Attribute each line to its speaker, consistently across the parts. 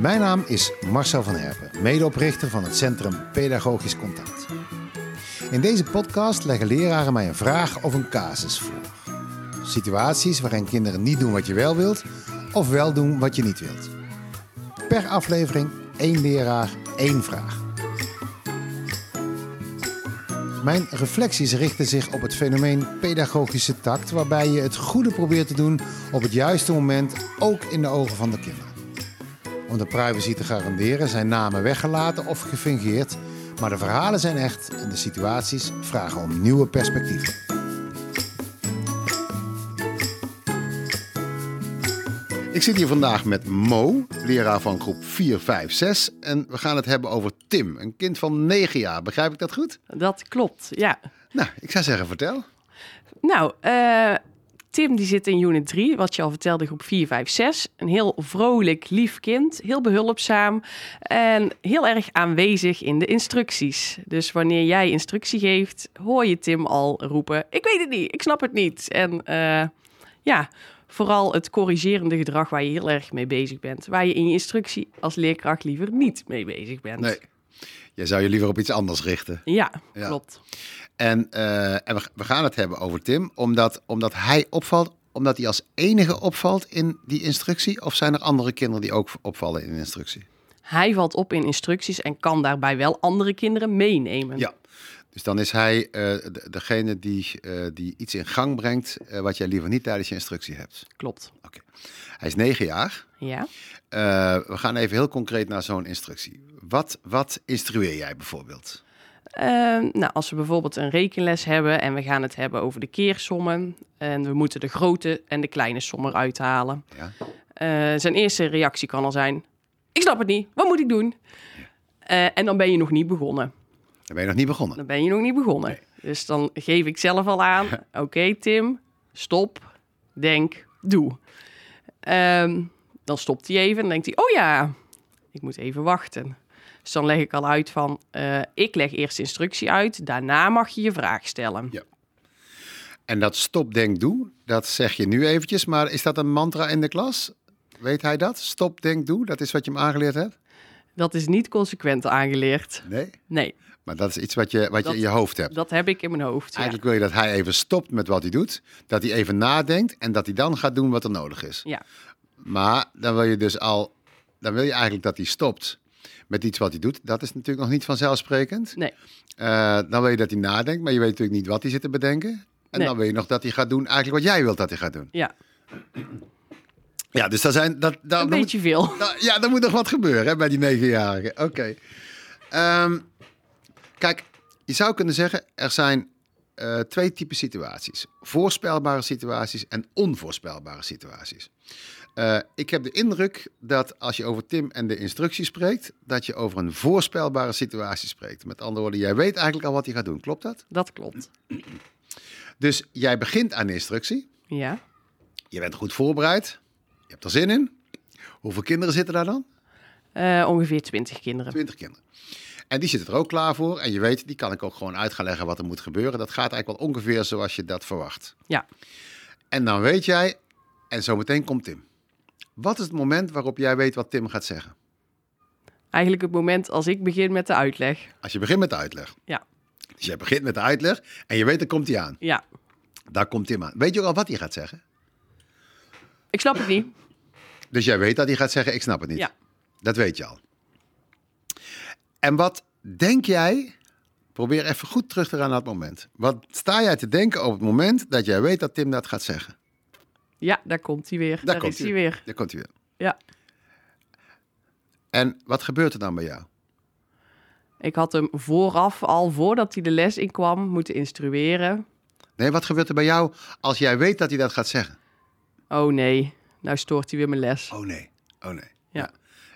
Speaker 1: Mijn naam is Marcel van Herpen, medeoprichter van het Centrum Pedagogisch Contact. In deze podcast leggen leraren mij een vraag of een casus voor. Situaties waarin kinderen niet doen wat je wel wilt of wel doen wat je niet wilt. Per aflevering één leraar, één vraag. Mijn reflecties richten zich op het fenomeen pedagogische tact, waarbij je het goede probeert te doen op het juiste moment, ook in de ogen van de kinderen. Om de privacy te garanderen zijn namen weggelaten of gefingeerd, maar de verhalen zijn echt en de situaties vragen om nieuwe perspectieven. Ik zit hier vandaag met Mo, leraar van groep 4, 5, 6. En we gaan het hebben over Tim, een kind van 9 jaar. Begrijp ik dat goed?
Speaker 2: Dat klopt, ja.
Speaker 1: Nou, ik zou zeggen, vertel.
Speaker 2: Nou, eh, Tim die zit in unit 3, wat je al vertelde, groep 4, 5, 6. Een heel vrolijk, lief kind, heel behulpzaam en heel erg aanwezig in de instructies. Dus wanneer jij instructie geeft, hoor je Tim al roepen: Ik weet het niet, ik snap het niet. En uh, ja, vooral het corrigerende gedrag waar je heel erg mee bezig bent. Waar je in je instructie als leerkracht liever niet mee bezig bent.
Speaker 1: Nee, jij zou je liever op iets anders richten.
Speaker 2: Ja, ja. klopt.
Speaker 1: En, uh, en we, we, gaan het hebben over Tim, omdat, omdat hij opvalt, omdat hij als enige opvalt in die instructie? Of zijn er andere kinderen die ook opvallen in instructie?
Speaker 2: Hij valt op in instructies en kan daarbij wel andere kinderen meenemen.
Speaker 1: Ja, dus dan is hij uh, degene die, uh, die iets in gang brengt uh, wat jij liever niet tijdens je instructie hebt.
Speaker 2: Klopt.
Speaker 1: Oké. Okay. Hij is negen jaar.
Speaker 2: Ja.
Speaker 1: we gaan even heel concreet naar zo'n instructie. Wat, wat instrueer jij bijvoorbeeld?
Speaker 2: Uh, nou, als we bijvoorbeeld een rekenles hebben en we gaan het hebben over de keersommen en we moeten de grote en de kleine som eruit halen.
Speaker 1: Ja.
Speaker 2: Uh, zijn eerste reactie kan al zijn: Ik snap het niet, wat moet ik doen? Ja. En dan ben je nog niet begonnen.
Speaker 1: Dan ben je nog niet begonnen.
Speaker 2: Dan ben je nog niet begonnen. Nee. Dus dan geef ik zelf al aan: Oké, okay, Tim, stop, denk, doe. Um, dan stopt hij even en denkt hij: Oh ja, ik moet even wachten. Dus dan leg ik al uit van, uh, ik leg eerst instructie uit, daarna mag je je vraag stellen.
Speaker 1: Ja. En dat stop, denk, doe, dat zeg je nu eventjes, maar is dat een mantra in de klas? Weet hij dat? Stop, denk, doe, dat is wat je hem aangeleerd hebt?
Speaker 2: Dat is niet consequent aangeleerd.
Speaker 1: Nee?
Speaker 2: Nee.
Speaker 1: Maar dat is iets wat je, wat
Speaker 2: dat,
Speaker 1: je in je hoofd hebt.
Speaker 2: Dat heb ik in mijn hoofd.
Speaker 1: Eigenlijk wil je dat hij even stopt met wat hij doet, dat hij even nadenkt en dat hij dan gaat doen wat er nodig is.
Speaker 2: Ja.
Speaker 1: Maar dan wil je dus al, dan wil je eigenlijk dat hij stopt met iets wat hij doet. Dat is natuurlijk nog niet vanzelfsprekend.
Speaker 2: Nee.
Speaker 1: Uh, dan wil je dat hij nadenkt, maar je weet natuurlijk niet wat hij zit te bedenken. En
Speaker 2: nee.
Speaker 1: dan wil je nog dat hij gaat doen eigenlijk wat jij wilt dat hij gaat doen.
Speaker 2: Ja.
Speaker 1: Ja, dus daar zijn... Dat, daar,
Speaker 2: Een beetje
Speaker 1: moet,
Speaker 2: veel.
Speaker 1: Ja, er moet nog wat gebeuren hè, bij die negenjarigen. Oké. Okay. Um, kijk, je zou kunnen zeggen, er zijn uh, twee typen situaties. Voorspelbare situaties en onvoorspelbare situaties. Uh, ik heb de indruk dat als je over Tim en de instructie spreekt, dat je over een voorspelbare situatie spreekt. Met andere woorden, jij weet eigenlijk al wat hij gaat doen. Klopt dat?
Speaker 2: Dat klopt.
Speaker 1: Dus jij begint aan de instructie.
Speaker 2: Ja.
Speaker 1: Je bent goed voorbereid. Je hebt er zin in. Hoeveel kinderen zitten daar dan?
Speaker 2: Uh, ongeveer 20 kinderen.
Speaker 1: 20 kinderen. En die zitten er ook klaar voor. En je weet, die kan ik ook gewoon uit gaan leggen wat er moet gebeuren. Dat gaat eigenlijk wel ongeveer zoals je dat verwacht.
Speaker 2: Ja.
Speaker 1: En dan weet jij, en zometeen komt Tim. Wat is het moment waarop jij weet wat Tim gaat zeggen?
Speaker 2: Eigenlijk het moment als ik begin met de uitleg.
Speaker 1: Als je begint met de uitleg.
Speaker 2: Ja.
Speaker 1: Dus jij begint met de uitleg en je weet, er komt hij aan.
Speaker 2: Ja.
Speaker 1: Daar komt Tim aan. Weet je ook al wat hij gaat zeggen?
Speaker 2: Ik snap het niet.
Speaker 1: Dus jij weet dat hij gaat zeggen, ik snap het niet.
Speaker 2: Ja.
Speaker 1: Dat weet je al. En wat denk jij, probeer even goed terug te gaan naar het moment. Wat sta jij te denken op het moment dat jij weet dat Tim dat gaat zeggen?
Speaker 2: Ja, daar komt hij weer. Daar, daar
Speaker 1: komt
Speaker 2: is hij weer.
Speaker 1: Daar komt hij weer.
Speaker 2: Ja.
Speaker 1: En wat gebeurt er dan bij jou?
Speaker 2: Ik had hem vooraf, al voordat hij de les in kwam, moeten instrueren.
Speaker 1: Nee, wat gebeurt er bij jou als jij weet dat hij dat gaat zeggen?
Speaker 2: Oh nee, nou stoort hij weer mijn les.
Speaker 1: Oh nee, oh nee.
Speaker 2: Ja. ja.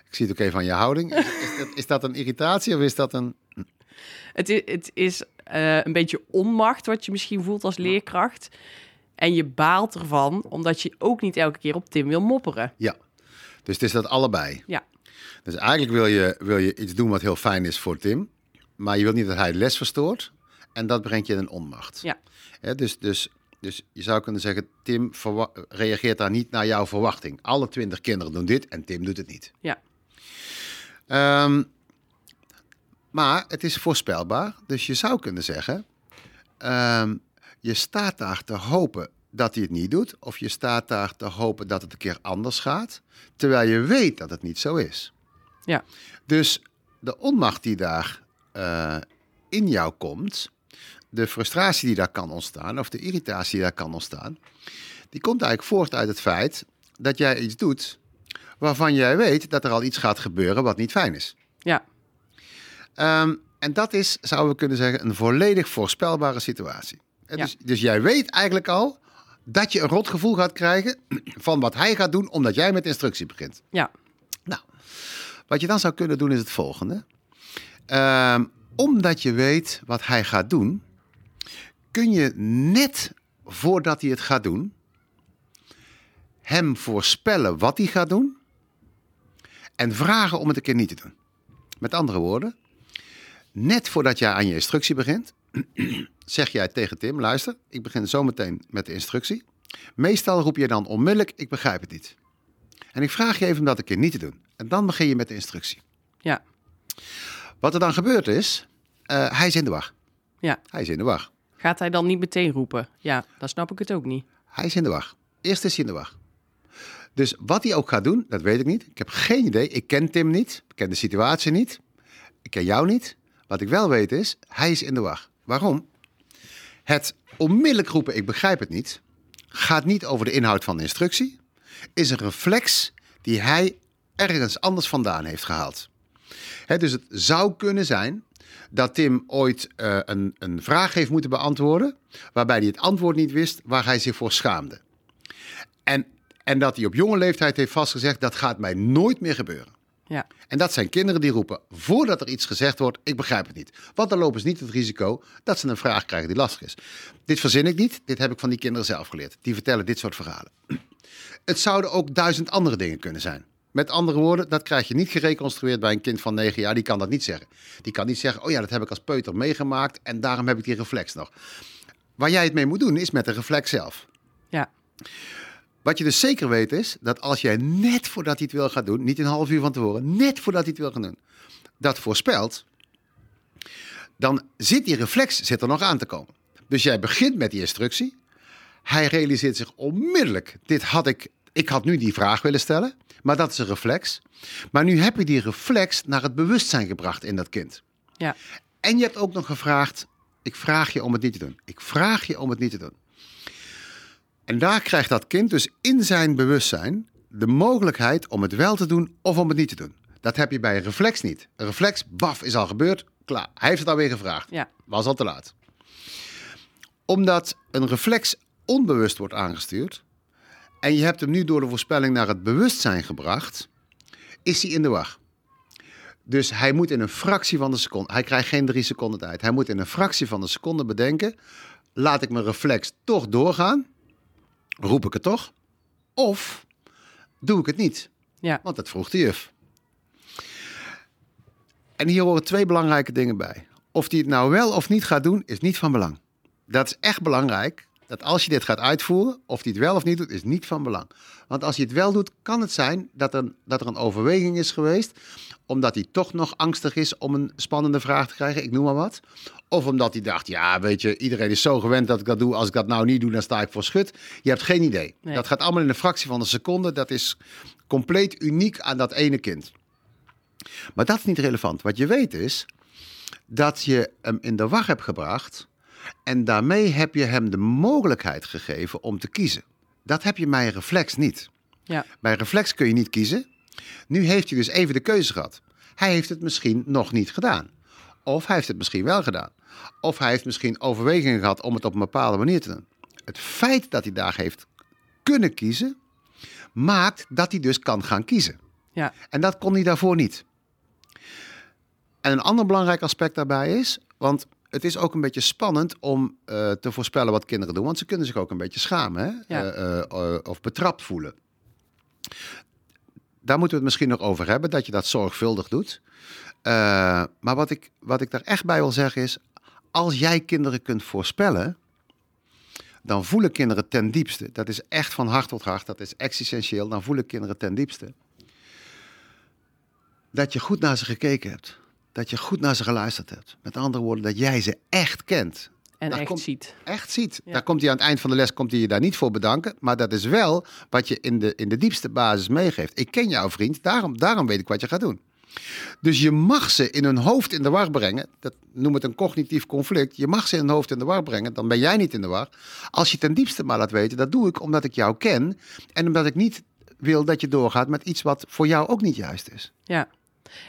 Speaker 1: Ik zie het ook even aan je houding. Is, is, dat, is dat een irritatie of is dat een...
Speaker 2: Het is, het is uh, een beetje onmacht wat je misschien voelt als leerkracht. En je baalt ervan, omdat je ook niet elke keer op Tim wil mopperen.
Speaker 1: Ja, dus het is dat allebei.
Speaker 2: Ja.
Speaker 1: Dus eigenlijk wil je, wil je iets doen wat heel fijn is voor Tim. Maar je wilt niet dat hij les verstoort. En dat brengt je in een onmacht.
Speaker 2: Ja.
Speaker 1: Dus, dus, dus je zou kunnen zeggen, Tim reageert daar niet naar jouw verwachting. Alle twintig kinderen doen dit en Tim doet het niet.
Speaker 2: Ja.
Speaker 1: Ehm, maar het is voorspelbaar. Dus je zou kunnen zeggen, ehm, je staat daar te hopen dat hij het niet doet. Of je staat daar te hopen dat het een keer anders gaat. Terwijl je weet dat het niet zo is.
Speaker 2: Ja.
Speaker 1: Dus de onmacht die daar eh, in jou komt, de frustratie die daar kan ontstaan, of de irritatie die daar kan ontstaan, die komt eigenlijk voort uit het feit dat jij iets doet waarvan jij weet dat er al iets gaat gebeuren wat niet fijn is.
Speaker 2: Ja.
Speaker 1: Ehm, en dat is, zouden we kunnen zeggen, een volledig voorspelbare situatie. Eh,
Speaker 2: Ja.
Speaker 1: Dus, dus jij weet eigenlijk al dat je een rot gevoel gaat krijgen van wat hij gaat doen, omdat jij met instructie begint.
Speaker 2: Ja.
Speaker 1: Nou, wat je dan zou kunnen doen is het volgende. Ehm, omdat je weet wat hij gaat doen, kun je net voordat hij het gaat doen, hem voorspellen wat hij gaat doen en vragen om het een keer niet te doen. Met andere woorden, net voordat jij aan je instructie begint, zeg jij tegen Tim, luister, ik begin zometeen met de instructie. Meestal roep je dan onmiddellijk, ik begrijp het niet. En ik vraag je even om dat een keer niet te doen. En dan begin je met de instructie.
Speaker 2: Ja.
Speaker 1: Wat er dan gebeurt is, eh, hij is in de war.
Speaker 2: Ja.
Speaker 1: Hij is in de war.
Speaker 2: Gaat hij dan niet meteen roepen? Ja, dan snap ik het ook niet.
Speaker 1: Hij is in de war. Eerst is hij in de war. Dus wat hij ook gaat doen, dat weet ik niet. Ik heb geen idee. Ik ken Tim niet. Ik ken de situatie niet. Ik ken jou niet. Wat ik wel weet is, hij is in de war. Waarom? Het onmiddellijk roepen, ik begrijp het niet, gaat niet over de inhoud van de instructie. Is een reflex die hij ergens anders vandaan heeft gehaald. Dus het zou kunnen zijn dat Tim ooit eh, een, een vraag heeft moeten beantwoorden, waarbij hij het antwoord niet wist, waar hij zich voor schaamde. En, en dat hij op jonge leeftijd heeft vastgezegd, dat gaat mij nooit meer gebeuren.
Speaker 2: Ja.
Speaker 1: En dat zijn kinderen die roepen, voordat er iets gezegd wordt, ik begrijp het niet. Want dan lopen ze niet het risico dat ze een vraag krijgen die lastig is. Dit verzin ik niet, dit heb ik van die kinderen zelf geleerd. Die vertellen dit soort verhalen. Het zouden ook duizend andere dingen kunnen zijn. Met andere woorden, dat krijg je niet gereconstrueerd bij een kind van 9 jaar. Die kan dat niet zeggen. Die kan niet zeggen, oh ja, dat heb ik als peuter meegemaakt en daarom heb ik die reflex nog. Waar jij het mee moet doen, is met de reflex zelf.
Speaker 2: Ja.
Speaker 1: Wat je dus zeker weet is dat als jij net voordat hij het wil gaan doen, niet een half uur van tevoren, net voordat hij het wil gaan doen, dat voorspelt, dan zit die reflex zit er nog aan te komen. Dus jij begint met die instructie. Hij realiseert zich onmiddellijk, dit had ik, ik had nu die vraag willen stellen, maar dat is een reflex. Maar nu heb je die reflex naar het bewustzijn gebracht in dat kind.
Speaker 2: Ja.
Speaker 1: En je hebt ook nog gevraagd, ik vraag je om het niet te doen. Ik vraag je om het niet te doen. En daar krijgt dat kind dus in zijn bewustzijn de mogelijkheid om het wel te doen of om het niet te doen. Dat heb je bij een reflex niet. Een reflex, baf, is al gebeurd, klaar. Hij heeft het alweer gevraagd.
Speaker 2: Ja.
Speaker 1: Was al te laat. Omdat een reflex onbewust wordt aangestuurd en je hebt hem nu door de voorspelling naar het bewustzijn gebracht, is hij in de war. Dus hij moet in een fractie van de seconde, hij krijgt geen drie seconden tijd, hij moet in een fractie van de seconde bedenken, laat ik mijn reflex toch doorgaan, roep ik het toch, of doe ik het niet,
Speaker 2: Ja.
Speaker 1: want dat vroeg de juf. En hier horen twee belangrijke dingen bij. Of hij het nou wel of niet gaat doen, is niet van belang. Dat is echt belangrijk. Dat als je dit gaat uitvoeren, of hij het wel of niet doet, is niet van belang. Want als hij het wel doet, kan het zijn dat er, dat er een overweging is geweest. Omdat hij toch nog angstig is om een spannende vraag te krijgen, ik noem maar wat. Of omdat hij dacht, ja, weet je, iedereen is zo gewend dat ik dat doe. Als ik dat nou niet doe, dan sta ik voor schut. Je hebt geen idee.
Speaker 2: Nee.
Speaker 1: Dat gaat allemaal in een fractie van een seconde. Dat is compleet uniek aan dat ene kind. Maar dat is niet relevant. Wat je weet is dat je hem in de war hebt gebracht. En daarmee heb je hem de mogelijkheid gegeven om te kiezen. Dat heb je bij een reflex niet.
Speaker 2: Ja.
Speaker 1: Bij een reflex kun je niet kiezen. Nu heeft hij dus even de keuze gehad. Hij heeft het misschien nog niet gedaan. Of hij heeft het misschien wel gedaan. Of hij heeft misschien overwegingen gehad om het op een bepaalde manier te doen. Het feit dat hij daar heeft kunnen kiezen, maakt dat hij dus kan gaan kiezen.
Speaker 2: Ja.
Speaker 1: En dat kon hij daarvoor niet. En een ander belangrijk aspect daarbij is, want het is ook een beetje spannend om eh, te voorspellen wat kinderen doen, want ze kunnen zich ook een beetje schamen hè?
Speaker 2: Ja.
Speaker 1: Eh, eh, of betrapt voelen. Daar moeten we het misschien nog over hebben, dat je dat zorgvuldig doet. Maar wat ik, wat ik daar echt bij wil zeggen is, als jij kinderen kunt voorspellen, dan voelen kinderen ten diepste, dat is echt van hart tot hart, dat is existentieel, dan voelen kinderen ten diepste dat je goed naar ze gekeken hebt. Dat je goed naar ze geluisterd hebt. Met andere woorden, dat jij ze echt kent.
Speaker 2: En
Speaker 1: Daar
Speaker 2: echt
Speaker 1: komt-
Speaker 2: ziet.
Speaker 1: Echt ziet.
Speaker 2: Ja.
Speaker 1: Daar komt hij aan het eind van de les komt hij je daar niet voor bedanken. Maar dat is wel wat je in de, in de diepste basis meegeeft. Ik ken jouw vriend, daarom, daarom weet ik wat je gaat doen. Dus je mag ze in hun hoofd in de war brengen. Dat noem het een cognitief conflict. Je mag ze in hun hoofd in de war brengen. Dan ben jij niet in de war. Als je ten diepste maar laat weten, dat doe ik omdat ik jou ken. En omdat ik niet wil dat je doorgaat met iets wat voor jou ook niet juist is.
Speaker 2: Ja.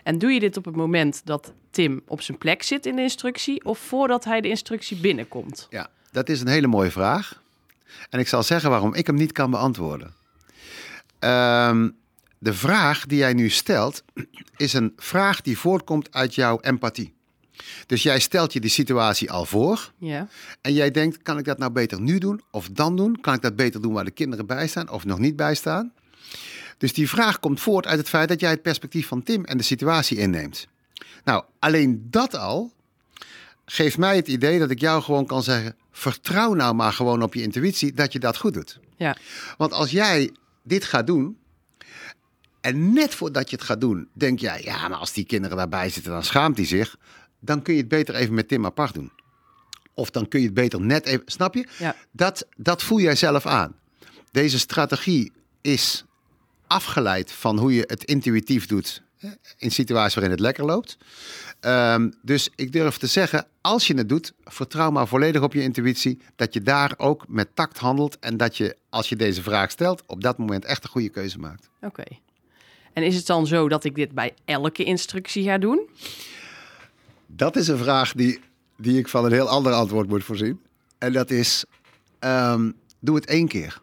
Speaker 2: En doe je dit op het moment dat Tim op zijn plek zit in de instructie of voordat hij de instructie binnenkomt?
Speaker 1: Ja, dat is een hele mooie vraag. En ik zal zeggen waarom ik hem niet kan beantwoorden. Ehm, de vraag die jij nu stelt, is een vraag die voortkomt uit jouw empathie. Dus jij stelt je die situatie al voor
Speaker 2: Ja.
Speaker 1: en jij denkt, kan ik dat nou beter nu doen of dan doen? Kan ik dat beter doen waar de kinderen bij staan of nog niet bij staan? Dus die vraag komt voort uit het feit dat jij het perspectief van Tim en de situatie inneemt. Nou, alleen dat al geeft mij het idee dat ik jou gewoon kan zeggen: vertrouw nou maar gewoon op je intuïtie dat je dat goed doet.
Speaker 2: Ja.
Speaker 1: Want als jij dit gaat doen. En net voordat je het gaat doen, denk jij, ja, maar als die kinderen daarbij zitten, dan schaamt hij zich. Dan kun je het beter even met Tim apart doen. Of dan kun je het beter net even, snap je?
Speaker 2: Ja.
Speaker 1: Dat, dat voel jij zelf aan. Deze strategie is afgeleid van hoe je het intuïtief doet in situaties waarin het lekker loopt. Ehm, dus ik durf te zeggen, als je het doet, vertrouw maar volledig op je intuïtie. Dat je daar ook met tact handelt. En dat je, als je deze vraag stelt, op dat moment echt een goede keuze maakt.
Speaker 2: Oké. En is het dan zo dat ik dit bij elke instructie ga doen?
Speaker 1: Dat is een vraag die, die ik van een heel ander antwoord moet voorzien. En dat is, ehm, doe het één keer.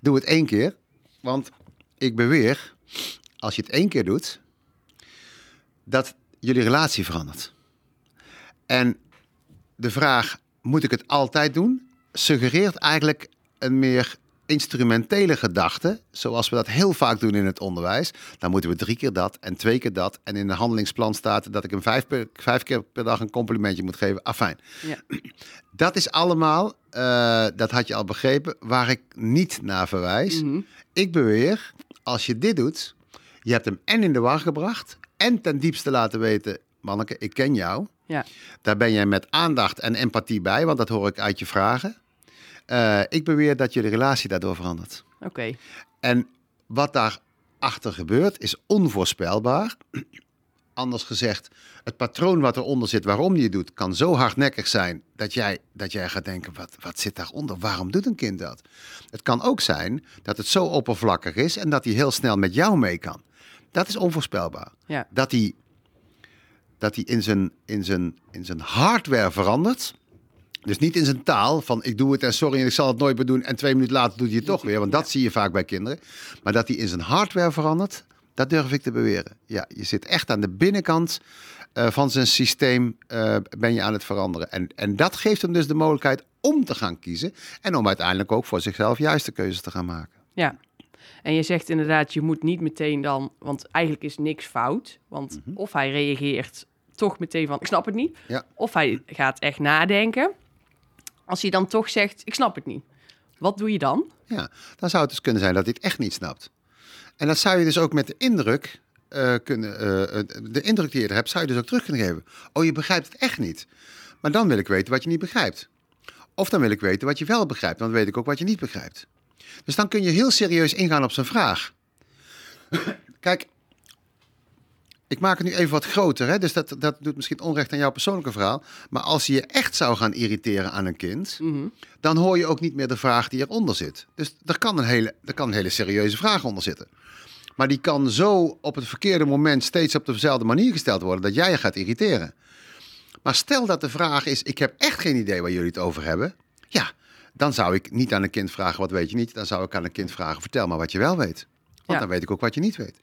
Speaker 1: Doe het één keer, want ik beweer, als je het één keer doet, dat jullie relatie verandert. En de vraag, moet ik het altijd doen, suggereert eigenlijk een meer instrumentele gedachte, zoals we dat heel vaak doen in het onderwijs. Dan moeten we drie keer dat en twee keer dat. En in de handelingsplan staat dat ik hem vijf, per, vijf keer per dag een complimentje moet geven. Afijn.
Speaker 2: Ja.
Speaker 1: Dat is allemaal, eh, dat had je al begrepen, waar ik niet naar verwijs.
Speaker 2: Mhm.
Speaker 1: Ik beweer, als je dit doet, je hebt hem en in de war gebracht en ten diepste laten weten, manneke, ik ken jou.
Speaker 2: Ja.
Speaker 1: Daar ben jij met aandacht en empathie bij, want dat hoor ik uit je vragen. Eh, ik beweer dat jullie relatie daardoor verandert.
Speaker 2: Oké.
Speaker 1: En wat daarachter gebeurt is onvoorspelbaar. Anders gezegd, het patroon wat eronder zit, waarom je het doet, kan zo hardnekkig zijn dat jij, dat jij gaat denken: wat, wat zit daaronder? Waarom doet een kind dat? Het kan ook zijn dat het zo oppervlakkig is en dat hij heel snel met jou mee kan. Dat is onvoorspelbaar.
Speaker 2: Ja.
Speaker 1: Dat hij, dat hij in, zijn, in, zijn, in zijn hardware verandert. Dus niet in zijn taal van ik doe het en sorry en ik zal het nooit meer doen en twee minuten later doet hij het toch weer. Want dat zie je vaak bij kinderen. Maar dat hij in zijn hardware verandert, dat durf ik te beweren. Ja, je zit echt aan de binnenkant eh, van zijn systeem eh, ben je aan het veranderen. En, en dat geeft hem dus de mogelijkheid om te gaan kiezen. En om uiteindelijk ook voor zichzelf juiste keuzes te gaan maken.
Speaker 2: Ja. En je zegt inderdaad, je moet niet meteen dan, want eigenlijk is niks fout. Want of hij reageert toch meteen van, ik snap het niet.
Speaker 1: Ja.
Speaker 2: Of hij gaat echt nadenken. Als hij dan toch zegt, ik snap het niet. Wat doe je dan?
Speaker 1: Ja, dan zou het dus kunnen zijn dat hij het echt niet snapt. En dat zou je dus ook met de indruk eh, kunnen, eh, de indruk die je er hebt, zou je dus ook terug kunnen geven. Oh, je begrijpt het echt niet. Maar dan wil ik weten wat je niet begrijpt. Of dan wil ik weten wat je wel begrijpt, dan weet ik ook wat je niet begrijpt. Dus dan kun je heel serieus ingaan op zijn vraag. Kijk, ik maak het nu even wat groter, hè? dus dat, dat doet misschien onrecht aan jouw persoonlijke verhaal. Maar als je je echt zou gaan irriteren aan een kind,
Speaker 2: Mhm.
Speaker 1: dan hoor je ook niet meer de vraag die eronder zit. Dus er kan een hele, er kan een hele serieuze vraag onder zitten. Maar die kan zo op het verkeerde moment steeds op dezelfde manier gesteld worden dat jij je gaat irriteren. Maar stel dat de vraag is: ik heb echt geen idee waar jullie het over hebben. Ja, dan zou ik niet aan een kind vragen wat weet je niet. Dan zou ik aan een kind vragen: vertel maar wat je wel weet. Want
Speaker 2: Ja.
Speaker 1: dan weet ik ook wat je niet weet.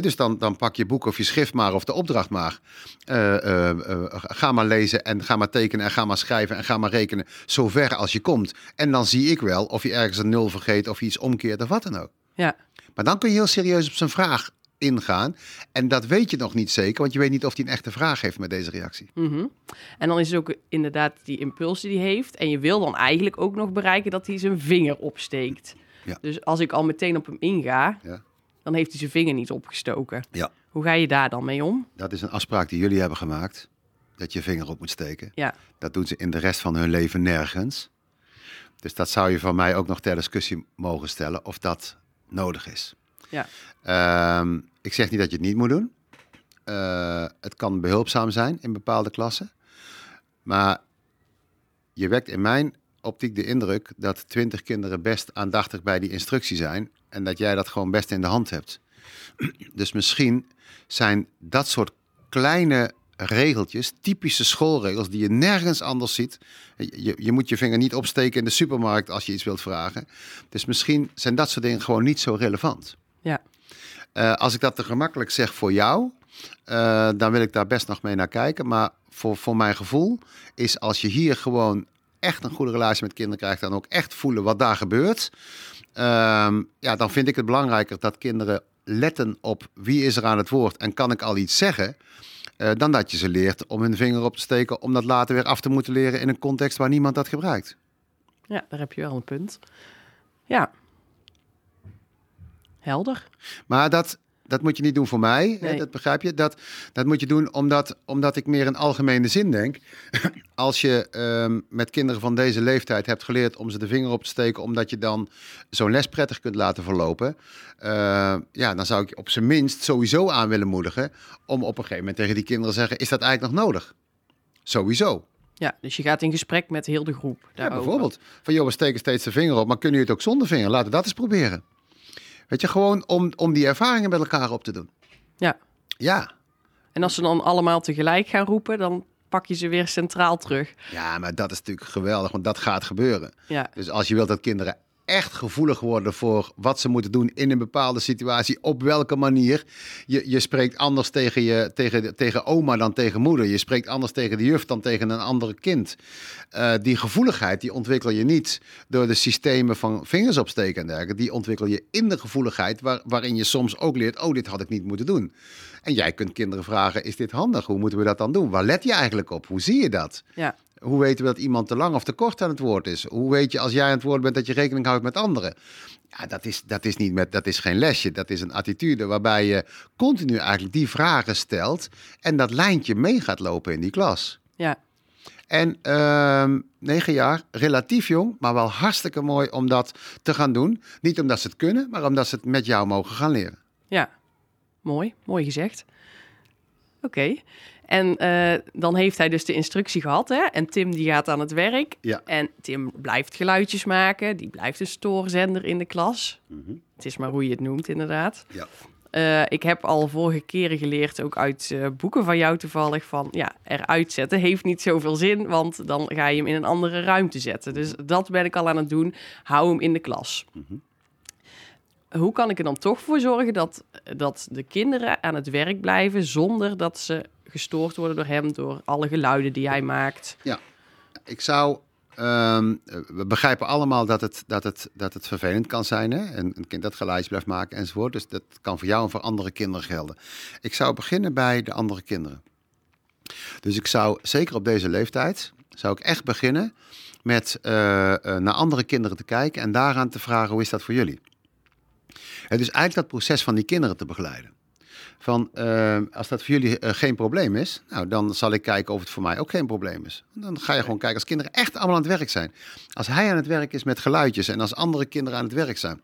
Speaker 1: Dus dan, dan pak je boek of je schrift maar of de opdracht maar. Eh, eh, eh, ga maar lezen en ga maar tekenen en ga maar schrijven en ga maar rekenen. Zover als je komt. En dan zie ik wel of je ergens een nul vergeet of je iets omkeert of wat dan ook.
Speaker 2: Ja.
Speaker 1: Maar dan kun je heel serieus op zijn vraag ingaan. En dat weet je nog niet zeker, want je weet niet of hij een echte vraag heeft met deze reactie.
Speaker 2: Mhm. En dan is het ook inderdaad die impuls die hij heeft. En je wil dan eigenlijk ook nog bereiken dat hij zijn vinger opsteekt.
Speaker 1: Ja.
Speaker 2: Dus als ik al meteen op hem inga,
Speaker 1: Ja.
Speaker 2: Dan heeft hij zijn vinger niet opgestoken.
Speaker 1: Ja.
Speaker 2: Hoe ga je daar dan mee om?
Speaker 1: Dat is een afspraak die jullie hebben gemaakt. Dat je vinger op moet steken.
Speaker 2: Ja,
Speaker 1: Dat doen ze in de rest van hun leven nergens. Dus dat zou je van mij ook nog ter discussie mogen stellen of dat nodig is.
Speaker 2: ja,
Speaker 1: Ehm, ik zeg niet dat je het niet moet doen. Eh, het kan behulpzaam zijn in bepaalde klassen. Maar je wekt in mijn optiek de indruk dat twintig kinderen best aandachtig bij die instructie zijn. En dat jij dat gewoon best in de hand hebt. Dus misschien zijn dat soort kleine regeltjes, typische schoolregels, die je nergens anders ziet. Je, je moet je vinger niet opsteken in de supermarkt als je iets wilt vragen. Dus misschien zijn dat soort dingen gewoon niet zo relevant.
Speaker 2: ja.
Speaker 1: Eh, als ik dat te gemakkelijk zeg voor jou, eh, dan wil ik daar best nog mee naar kijken. Maar voor, voor mijn gevoel is als je hier gewoon echt een goede relatie met kinderen krijgt en ook echt voelen wat daar gebeurt, ehm, ja, dan vind ik het belangrijker dat kinderen letten op wie is er aan het woord en kan ik al iets zeggen. eh, dan dat je ze leert om hun vinger op te steken, om dat later weer af te moeten leren in een context waar niemand dat gebruikt.
Speaker 2: Ja, daar heb je wel een punt. Ja. Helder.
Speaker 1: Maar dat, dat moet je niet doen voor mij, hè,
Speaker 2: Nee.
Speaker 1: dat begrijp je. Dat, dat moet je doen omdat, omdat ik meer in algemene zin denk. Als je ehm, met kinderen van deze leeftijd hebt geleerd om ze de vinger op te steken, omdat je dan zo'n les prettig kunt laten verlopen. eh, ja, dan zou ik je op zijn minst sowieso aan willen moedigen om op een gegeven moment tegen die kinderen te zeggen, is dat eigenlijk nog nodig? Sowieso.
Speaker 2: Ja, dus je gaat in gesprek met heel de groep.
Speaker 1: Ja,
Speaker 2: daarover.
Speaker 1: bijvoorbeeld. Van joh, we steken steeds de vinger op, maar kunnen jullie het ook zonder vinger? Laten we dat eens proberen. Weet je, gewoon om, om die ervaringen met elkaar op te doen.
Speaker 2: Ja.
Speaker 1: Ja,
Speaker 2: En als ze dan allemaal tegelijk gaan roepen, dan pak je ze weer centraal terug.
Speaker 1: Ja, maar dat is natuurlijk geweldig, want dat gaat gebeuren.
Speaker 2: Ja,
Speaker 1: Dus als je wilt dat kinderen echt gevoelig worden voor wat ze moeten doen in een bepaalde situatie, op welke manier. Je, je spreekt anders tegen, je, tegen, tegen oma dan tegen moeder. Je spreekt anders tegen de juf dan tegen een ander kind. Eh, die gevoeligheid die ontwikkel je niet door de systemen van vingers opsteken en dergelijke. Die ontwikkel je in de gevoeligheid waar, waarin je soms ook leert, oh dit had ik niet moeten doen. En jij kunt kinderen vragen, is dit handig? Hoe moeten we dat dan doen? Waar let je eigenlijk op? Hoe zie je dat?
Speaker 2: ja,
Speaker 1: Hoe weten we dat iemand te lang of te kort aan het woord is? Hoe weet je als jij aan het woord bent dat je rekening houdt met anderen? Ja, dat is, dat is, niet met, dat is geen lesje. Dat is een attitude waarbij je continu eigenlijk die vragen stelt en dat lijntje mee gaat lopen in die klas.
Speaker 2: ja.
Speaker 1: En ehm, negen jaar, relatief jong, maar wel hartstikke mooi om dat te gaan doen. Niet omdat ze het kunnen, maar omdat ze het met jou mogen gaan leren.
Speaker 2: Ja, mooi, mooi gezegd. Oké. En eh, dan heeft hij dus de instructie gehad, hè? En Tim die gaat aan het werk.
Speaker 1: Ja.
Speaker 2: En Tim blijft geluidjes maken. Die blijft een stoorzender in de klas. Het is maar hoe je het noemt, inderdaad.
Speaker 1: Ja.
Speaker 2: Eh, ik heb al vorige keren geleerd, ook uit eh, boeken van jou toevallig, van ja, eruit zetten heeft niet zoveel zin, want dan ga je hem in een andere ruimte zetten. Dus dat ben ik al aan het doen. Hou hem in de klas. Hoe kan ik er dan toch voor zorgen dat, dat de kinderen aan het werk blijven zonder dat ze gestoord worden door hem, door alle geluiden die hij maakt?
Speaker 1: Ja, ik zou. ehm, we begrijpen allemaal dat het, dat het, dat het vervelend kan zijn. Hè? Een, een kind dat geluidjes blijft maken enzovoort. Dus dat kan voor jou en voor andere kinderen gelden. Ik zou beginnen bij de andere kinderen. Dus ik zou, zeker op deze leeftijd, zou ik echt beginnen met eh, eh, naar andere kinderen te kijken en daaraan te vragen hoe is dat voor jullie. Het is eigenlijk dat proces van die kinderen te begeleiden. Van eh, als dat voor jullie eh, geen probleem is, nou dan zal ik kijken of het voor mij ook geen probleem is. Dan ga je gewoon kijken als kinderen echt allemaal aan het werk zijn. Als hij aan het werk is met geluidjes en als andere kinderen aan het werk zijn.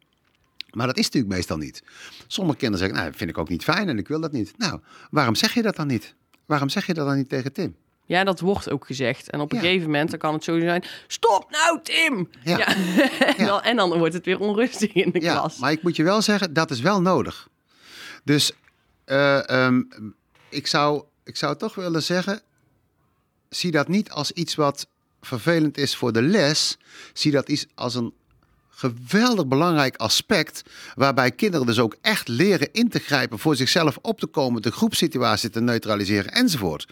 Speaker 1: Maar dat is natuurlijk meestal niet. Sommige kinderen zeggen, nou, vind ik ook niet fijn en ik wil dat niet. Nou, waarom zeg je dat dan niet? Waarom zeg je dat dan niet tegen Tim?
Speaker 2: Ja, dat wordt ook gezegd. En op een
Speaker 1: Ja.
Speaker 2: gegeven moment dan kan het zo zijn: stop nou, Tim!
Speaker 1: Ja.
Speaker 2: Ja. en, dan, en dan wordt het weer onrustig in de
Speaker 1: Ja,
Speaker 2: klas.
Speaker 1: maar ik moet je wel zeggen, dat is wel nodig. Dus eh, ehm, ik, zou, ik zou toch willen zeggen, zie dat niet als iets wat vervelend is voor de les. Zie dat iets als een geweldig belangrijk aspect, waarbij kinderen dus ook echt leren in te grijpen, voor zichzelf op te komen, de groepssituatie te neutraliseren enzovoort.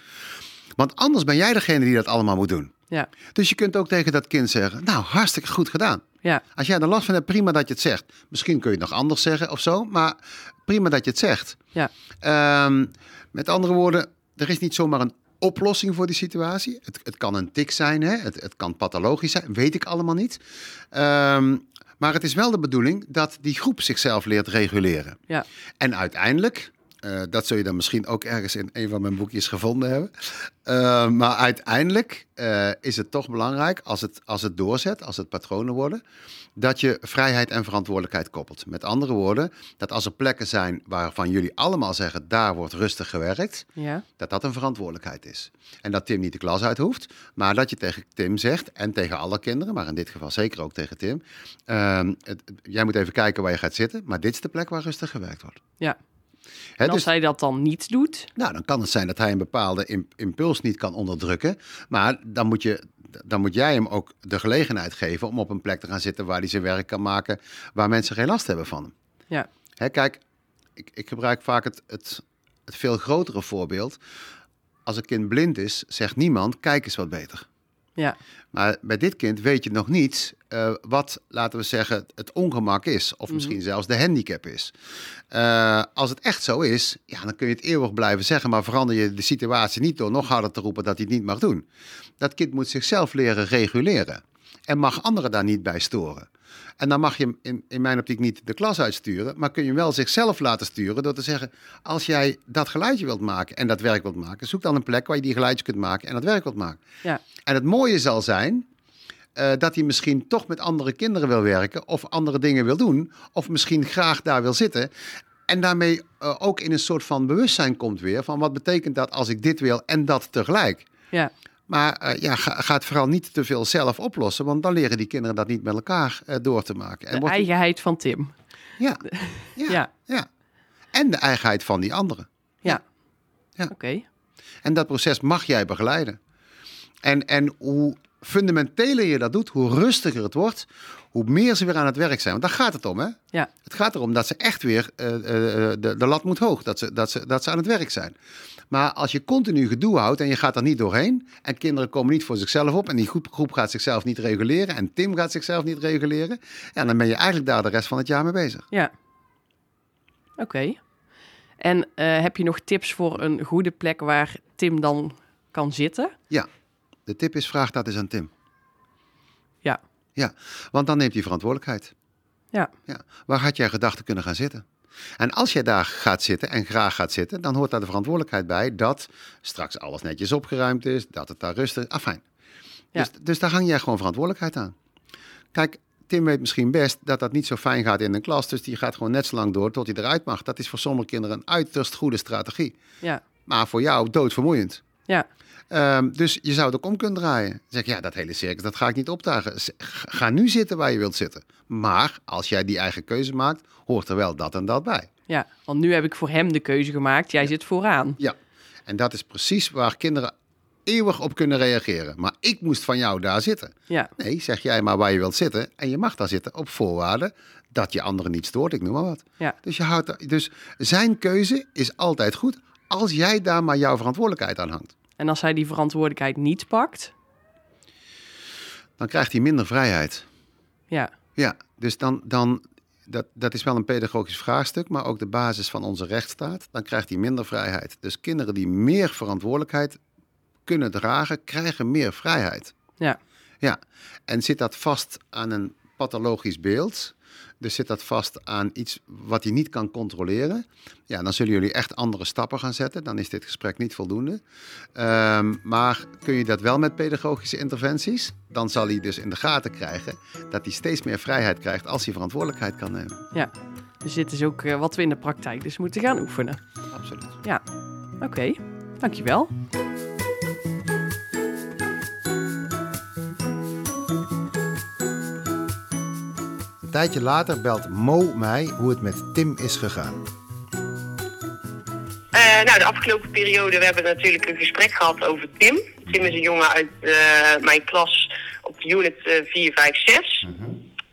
Speaker 1: Want anders ben jij degene die dat allemaal moet doen.
Speaker 2: Ja.
Speaker 1: Dus je kunt ook tegen dat kind zeggen: Nou, hartstikke goed gedaan.
Speaker 2: Ja,
Speaker 1: Als jij er last van hebt, prima dat je het zegt. Misschien kun je het nog anders zeggen of zo, maar prima dat je het zegt.
Speaker 2: ja,
Speaker 1: Ehm, met andere woorden, er is niet zomaar een oplossing voor die situatie. Het, het kan een tik zijn, hè? Het, het kan pathologisch zijn, weet ik allemaal niet. Ehm, maar het is wel de bedoeling dat die groep zichzelf leert reguleren.
Speaker 2: ja,
Speaker 1: En uiteindelijk, eh, dat zul je dan misschien ook ergens in een van mijn boekjes gevonden hebben. Eh, maar uiteindelijk eh, is het toch belangrijk, als het, als het doorzet, als het patronen worden, dat je vrijheid en verantwoordelijkheid koppelt. Met andere woorden, dat als er plekken zijn waarvan jullie allemaal zeggen, daar wordt rustig gewerkt,
Speaker 2: ja,
Speaker 1: dat dat een verantwoordelijkheid is. En dat Tim niet de klas uit hoeft, maar dat je tegen Tim zegt en tegen alle kinderen, maar in dit geval zeker ook tegen Tim, het- jij moet even kijken waar je gaat zitten, maar dit is de plek waar rustig gewerkt wordt.
Speaker 2: ja.
Speaker 1: Hè,
Speaker 2: En als
Speaker 1: dus,
Speaker 2: hij dat dan niet doet,
Speaker 1: nou, dan kan het zijn dat hij een bepaalde im- impuls niet kan onderdrukken, maar dan moet, je, dan moet jij hem ook de gelegenheid geven om op een plek te gaan zitten waar hij zijn werk kan maken, waar mensen geen last hebben van hem.
Speaker 2: ja,
Speaker 1: Hè, kijk, ik, ik gebruik vaak het, het, het veel grotere voorbeeld. Als een kind blind is, zegt niemand, kijk eens wat beter.
Speaker 2: Ja,
Speaker 1: Maar bij dit kind weet je nog niet eh, wat, laten we zeggen, het ongemak is. Of misschien zelfs de handicap is. Eh, als het echt zo is, ja, dan kun je het eeuwig blijven zeggen. Maar verander je de situatie niet door nog harder te roepen dat hij het niet mag doen. Dat kind moet zichzelf leren reguleren. En mag anderen daar niet bij storen. En dan mag je hem in, in mijn optiek niet de klas uitsturen. Maar kun je hem wel zichzelf laten sturen door te zeggen... als jij dat geluidje wilt maken en dat werk wilt maken... zoek dan een plek waar je die geluidjes kunt maken en dat werk wilt maken.
Speaker 2: ja,
Speaker 1: En het mooie zal zijn eh, dat hij misschien toch met andere kinderen wil werken of andere dingen wil doen, of misschien graag daar wil zitten. En daarmee eh, ook in een soort van bewustzijn komt weer van wat betekent dat als ik dit wil en dat tegelijk.
Speaker 2: ja,
Speaker 1: Maar eh, ja, ga, ga het vooral niet te veel zelf oplossen, want dan leren die kinderen dat niet met elkaar eh, door te maken. En
Speaker 2: de
Speaker 1: wordt-
Speaker 2: eigenheid van Tim.
Speaker 1: ja, ja, ja.
Speaker 2: Ja.
Speaker 1: En de eigenheid van die anderen.
Speaker 2: Ja,
Speaker 1: Ja.
Speaker 2: oké.
Speaker 1: En dat proces mag jij begeleiden. En, en hoe fundamenteler je dat doet, hoe rustiger het wordt, hoe meer ze weer aan het werk zijn. Want daar gaat het om, hè?
Speaker 2: Ja,
Speaker 1: Het gaat erom dat ze echt weer, eh, de, de lat moet hoog, dat ze, dat, ze, dat ze aan het werk zijn. Maar als je continu gedoe houdt en je gaat er niet doorheen... en kinderen komen niet voor zichzelf op... en die groep, groep gaat zichzelf niet reguleren... en Tim gaat zichzelf niet reguleren... Ja, dan ben je eigenlijk daar de rest van het jaar mee bezig.
Speaker 2: ja. Oké. En eh, heb je nog tips voor een goede plek waar Tim dan kan zitten?
Speaker 1: Ja, de tip is vraag dat eens aan Tim.
Speaker 2: Ja,
Speaker 1: Ja, want dan neemt hij verantwoordelijkheid.
Speaker 2: ja,
Speaker 1: Ja, waar had jij gedachten kunnen gaan zitten? En als jij daar gaat zitten en graag gaat zitten, dan hoort daar de verantwoordelijkheid bij dat straks alles netjes opgeruimd is, dat het daar rustig is. Afijn.
Speaker 2: Ja.
Speaker 1: Dus, dus daar hang jij gewoon verantwoordelijkheid aan. Kijk, Tim weet misschien best dat dat niet zo fijn gaat in een klas, dus die gaat gewoon net zo lang door tot hij eruit mag. Dat is voor sommige kinderen een uiterst goede strategie.
Speaker 2: ja,
Speaker 1: Maar voor jou doodvermoeiend.
Speaker 2: ja,
Speaker 1: Ehm, dus je zou het ook om kunnen draaien. Dan zeg ja, dat hele circus, dat ga ik niet opdagen. Z- Ga nu zitten waar je wilt zitten. Maar als jij die eigen keuze maakt, hoort er wel dat en dat bij.
Speaker 2: ja. Want nu heb ik voor hem de keuze gemaakt. Jij zit vooraan.
Speaker 1: Ja, en dat is precies waar kinderen eeuwig op kunnen reageren. Maar ik moest van jou daar zitten.
Speaker 2: Ja,
Speaker 1: Nee, zeg jij maar waar je wilt zitten. En je mag daar zitten op voorwaarde dat je anderen niet stoort. Ik noem maar wat.
Speaker 2: ja,
Speaker 1: Dus, je houdt, dus zijn keuze is altijd goed als jij daar maar jouw verantwoordelijkheid aan hangt.
Speaker 2: En als hij die verantwoordelijkheid niet pakt,
Speaker 1: Dan krijgt hij minder vrijheid.
Speaker 2: ja,
Speaker 1: Ja, dus dan, dan dat, dat is wel een pedagogisch vraagstuk, maar ook de basis van onze rechtsstaat. Dan krijgt hij minder vrijheid. Dus kinderen die meer verantwoordelijkheid kunnen dragen, krijgen meer vrijheid.
Speaker 2: ja,
Speaker 1: Ja, en zit dat vast aan een pathologisch beeld, dus zit dat vast aan iets wat je niet kan controleren, ja, dan zullen jullie echt andere stappen gaan zetten. Dan is dit gesprek niet voldoende. Ehm, maar kun je dat wel met pedagogische interventies? Dan zal hij dus in de gaten krijgen dat hij steeds meer vrijheid krijgt als hij verantwoordelijkheid kan nemen.
Speaker 2: ja. Dus dit is ook eh, wat we in de praktijk dus moeten gaan oefenen.
Speaker 1: Absoluut.
Speaker 2: Ja, oké. Dankjewel.
Speaker 1: Tijdje later belt Mo mij hoe het met Tim is gegaan.
Speaker 3: Eh, nou, de afgelopen periode we hebben natuurlijk een gesprek gehad over Tim. Tim is een jongen uit eh, mijn klas op unit eh 4, 5, 6.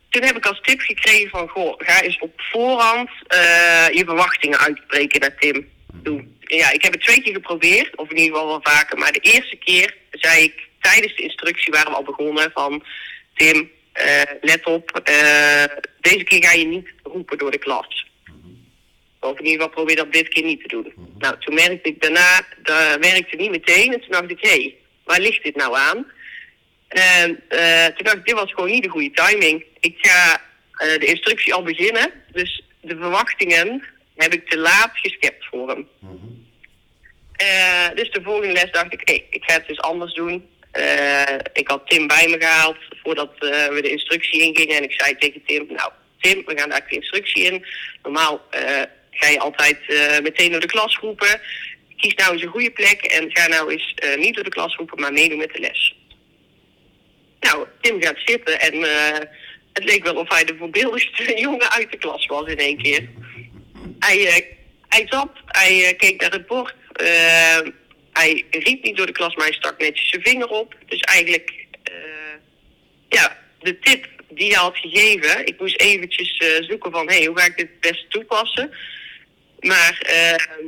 Speaker 3: Toen heb ik als tip gekregen van, goh, ga eens op voorhand eh, je verwachtingen uitspreken naar Tim toe. Ja, ik heb het twee keer geprobeerd, of in ieder geval wel vaker. Maar de eerste keer zei ik, tijdens de instructie waren we al begonnen van... Tim, let op, eh, deze keer ga je niet roepen door de klas. Of in ieder geval probeer dat dit keer niet te doen. Nou, toen merkte ik daarna, dat werkte niet meteen. En toen dacht ik, hé, hey, waar ligt dit nou aan? En eh, toen dacht ik, dit was gewoon niet de goede timing. Ik ga eh, de instructie al beginnen. Dus de verwachtingen heb ik te laat geschept voor hem. Eh, dus de volgende les dacht ik, hé, ik ga het dus anders doen. Eh, ik had Tim bij me gehaald voordat eh, we de instructie ingingen. En ik zei tegen Tim, nou Tim, we gaan daar de instructie in. Normaal eh, ga je altijd meteen door de klas roepen. Kies nou eens een goede plek en ga nou eens niet door de klas roepen, maar meedoen met de les. Nou, Tim gaat zitten en het leek wel of hij de voorbeeldigste jongen uit de klas was in één keer. Hij, hij zat, hij keek naar het bord. Hij riep niet door de klas, maar hij stak netjes zijn vinger op. Dus eigenlijk, eh, ja, de tip die hij had gegeven. Ik moest eventjes eh, zoeken van, hé, hey, hoe ga ik dit het beste toepassen? Maar eh,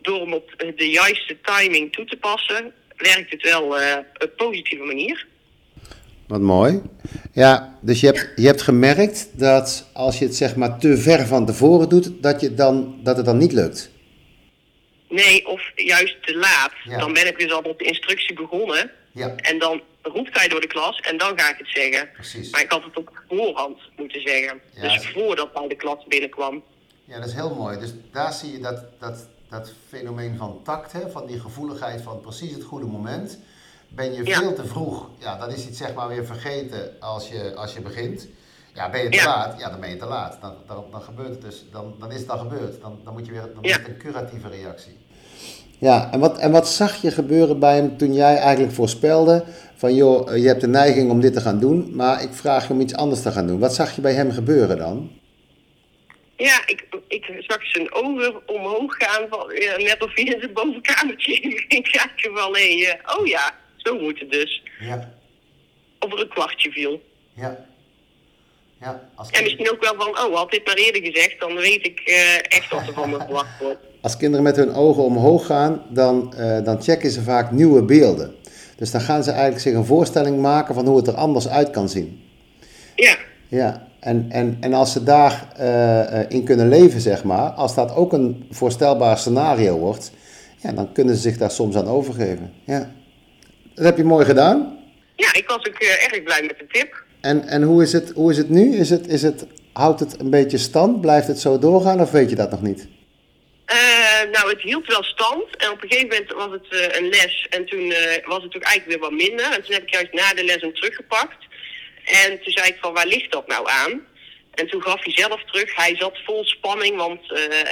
Speaker 3: door hem op de juiste timing toe te passen, werkt het wel op een positieve manier.
Speaker 1: Wat mooi. Ja, dus je hebt, je hebt gemerkt dat als je het zeg maar te ver van tevoren doet, dat, je dan, dat het dan niet lukt.
Speaker 3: Nee, of juist te laat.
Speaker 1: Ja.
Speaker 3: Dan ben ik dus al op de instructie begonnen.
Speaker 1: Ja,
Speaker 3: En dan roept hij door de klas en dan ga ik het zeggen.
Speaker 1: precies.
Speaker 3: Maar ik had het op voorhand moeten zeggen.
Speaker 1: Ja,
Speaker 3: dus
Speaker 1: dat-
Speaker 3: voordat hij de klas binnenkwam.
Speaker 1: Ja, dat is heel mooi. Dus daar zie je dat, dat, dat fenomeen van tact, hè, van die gevoeligheid van precies het goede moment. Ben je
Speaker 3: Ja.
Speaker 1: veel te vroeg, ja, dan is iets zeg maar weer vergeten als je, als je begint. Ja, ben je te
Speaker 3: Ja.
Speaker 1: laat? Ja, dan ben je te laat. Dan, dan, dan gebeurt het dus, dan, dan is het al gebeurd. Dan, dan moet je weer, dan
Speaker 3: Ja.
Speaker 1: is het een curatieve reactie. Ja, en wat, en wat zag je gebeuren bij hem toen jij eigenlijk voorspelde van joh, je hebt de neiging om dit te gaan doen, maar ik vraag je om iets anders te gaan doen. Wat zag je bij hem gebeuren dan?
Speaker 3: Ja, ik, ik zag zijn ogen omhoog gaan. Van, ja, net of hij in zijn bovenkamertje ging kijken van... Hé, eh, oh ja, zo moet het dus.
Speaker 1: Ja,
Speaker 3: Of er een kwartje viel.
Speaker 1: ja. Ja, als
Speaker 3: En misschien ook wel van... Oh, had dit maar eerder gezegd, dan weet ik eh, echt wat er van me verwacht wordt.
Speaker 1: Als kinderen met hun ogen omhoog gaan, dan, eh, dan checken ze vaak nieuwe beelden. Dus dan gaan ze eigenlijk zich een voorstelling maken van hoe het er anders uit kan zien.
Speaker 3: Ja,
Speaker 1: Ja, en, en, en als ze daarin eh, eh, in kunnen leven, zeg maar, als dat ook een voorstelbaar scenario wordt, ja, dan kunnen ze zich daar soms aan overgeven. Ja. Dat heb je mooi gedaan.
Speaker 3: ja ik was ook eh, erg blij met de tip.
Speaker 1: En, en hoe, is het, hoe is het nu? Is het, is het, houdt het een beetje stand? Blijft het zo doorgaan of weet je dat nog niet?
Speaker 3: Eh, nou, het hield wel stand. En op een gegeven moment was het eh, een les. En toen eh, was het ook eigenlijk weer wat minder. En toen heb ik juist na de les hem teruggepakt. En toen zei ik van, waar ligt dat nou aan? En toen gaf hij zelf terug. Hij zat vol spanning, want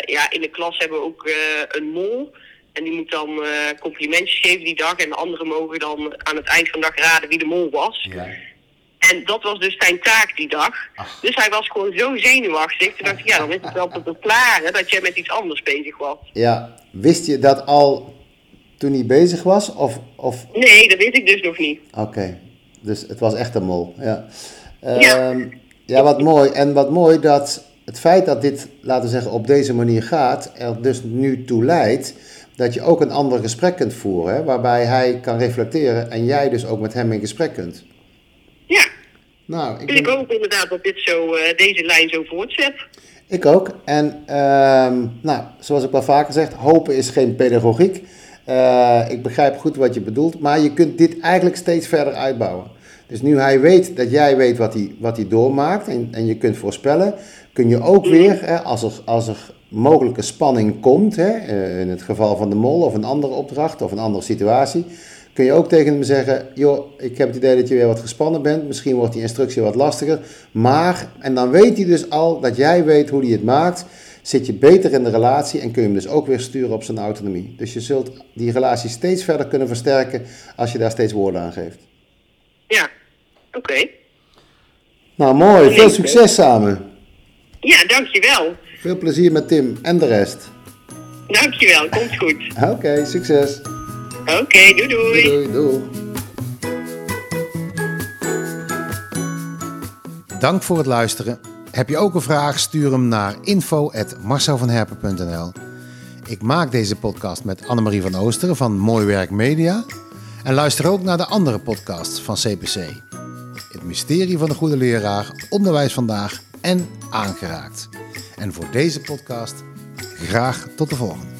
Speaker 3: ja, in de klas hebben we ook een mol. En die moet dan complimentjes geven die dag. En de anderen mogen dan aan het eind van de dag raden wie de mol was.
Speaker 1: Ja.
Speaker 3: En dat was dus zijn taak die dag.
Speaker 1: Ach.
Speaker 3: Dus hij was gewoon zo zenuwachtig. Toen dacht ik, ja, dan is het wel te verklaren dat jij met iets anders bezig was.
Speaker 1: Ja, wist je dat al toen hij bezig was? Of, of
Speaker 3: Nee, dat wist ik dus nog niet.
Speaker 1: Oké, dus het was echt een mol. Ja.
Speaker 3: Ja.
Speaker 1: Ehm, ja, wat mooi. En wat mooi dat het feit dat dit, laten we zeggen, op deze manier gaat, er dus nu toe leidt dat je ook een ander gesprek kunt voeren, hè, waarbij hij kan reflecteren en jij dus ook met hem in gesprek kunt.
Speaker 3: Ja,
Speaker 1: Nou, ik,
Speaker 3: dus ik hoop inderdaad dat dit zo, eh, deze lijn zo voortzet.
Speaker 1: ik ook. En ehm, nou, zoals ik wel vaker zeg, hopen is geen pedagogiek. Eh, ik begrijp goed wat je bedoelt, maar je kunt dit eigenlijk steeds verder uitbouwen. Dus nu hij weet dat jij weet wat hij, wat hij doormaakt en, en je kunt voorspellen, kun je ook weer, hè, als, er, als er mogelijke spanning komt, hè, eh, in het geval van de mol of een andere opdracht of een andere situatie, kun je ook tegen hem zeggen, joh, ik heb het idee dat je weer wat gespannen bent, misschien wordt die instructie wat lastiger, maar, en dan weet hij dus al dat jij weet hoe hij het maakt, zit je beter in de relatie en kun je hem dus ook weer sturen op zijn autonomie. Dus je zult die relatie steeds verder kunnen versterken als je daar steeds woorden aan geeft.
Speaker 3: Ja, oké.
Speaker 1: Nou, mooi. Veel succes samen.
Speaker 3: Ja, dankjewel.
Speaker 1: Veel plezier met Tim en de rest.
Speaker 3: Dankjewel, komt goed.
Speaker 1: Oké, succes.
Speaker 3: Oké, doei doei.
Speaker 1: Doei, doei, doei. Dank voor het luisteren. Heb je ook een vraag? Stuur hem naar info.marcelvanherpen.nl Ik maak deze podcast met Annemarie van Oosteren van Mooi Werk Media. En luister ook naar de andere podcasts van CPC. Het mysterie van de goede leraar, onderwijs vandaag en aangeraakt. En voor deze podcast graag tot de volgende.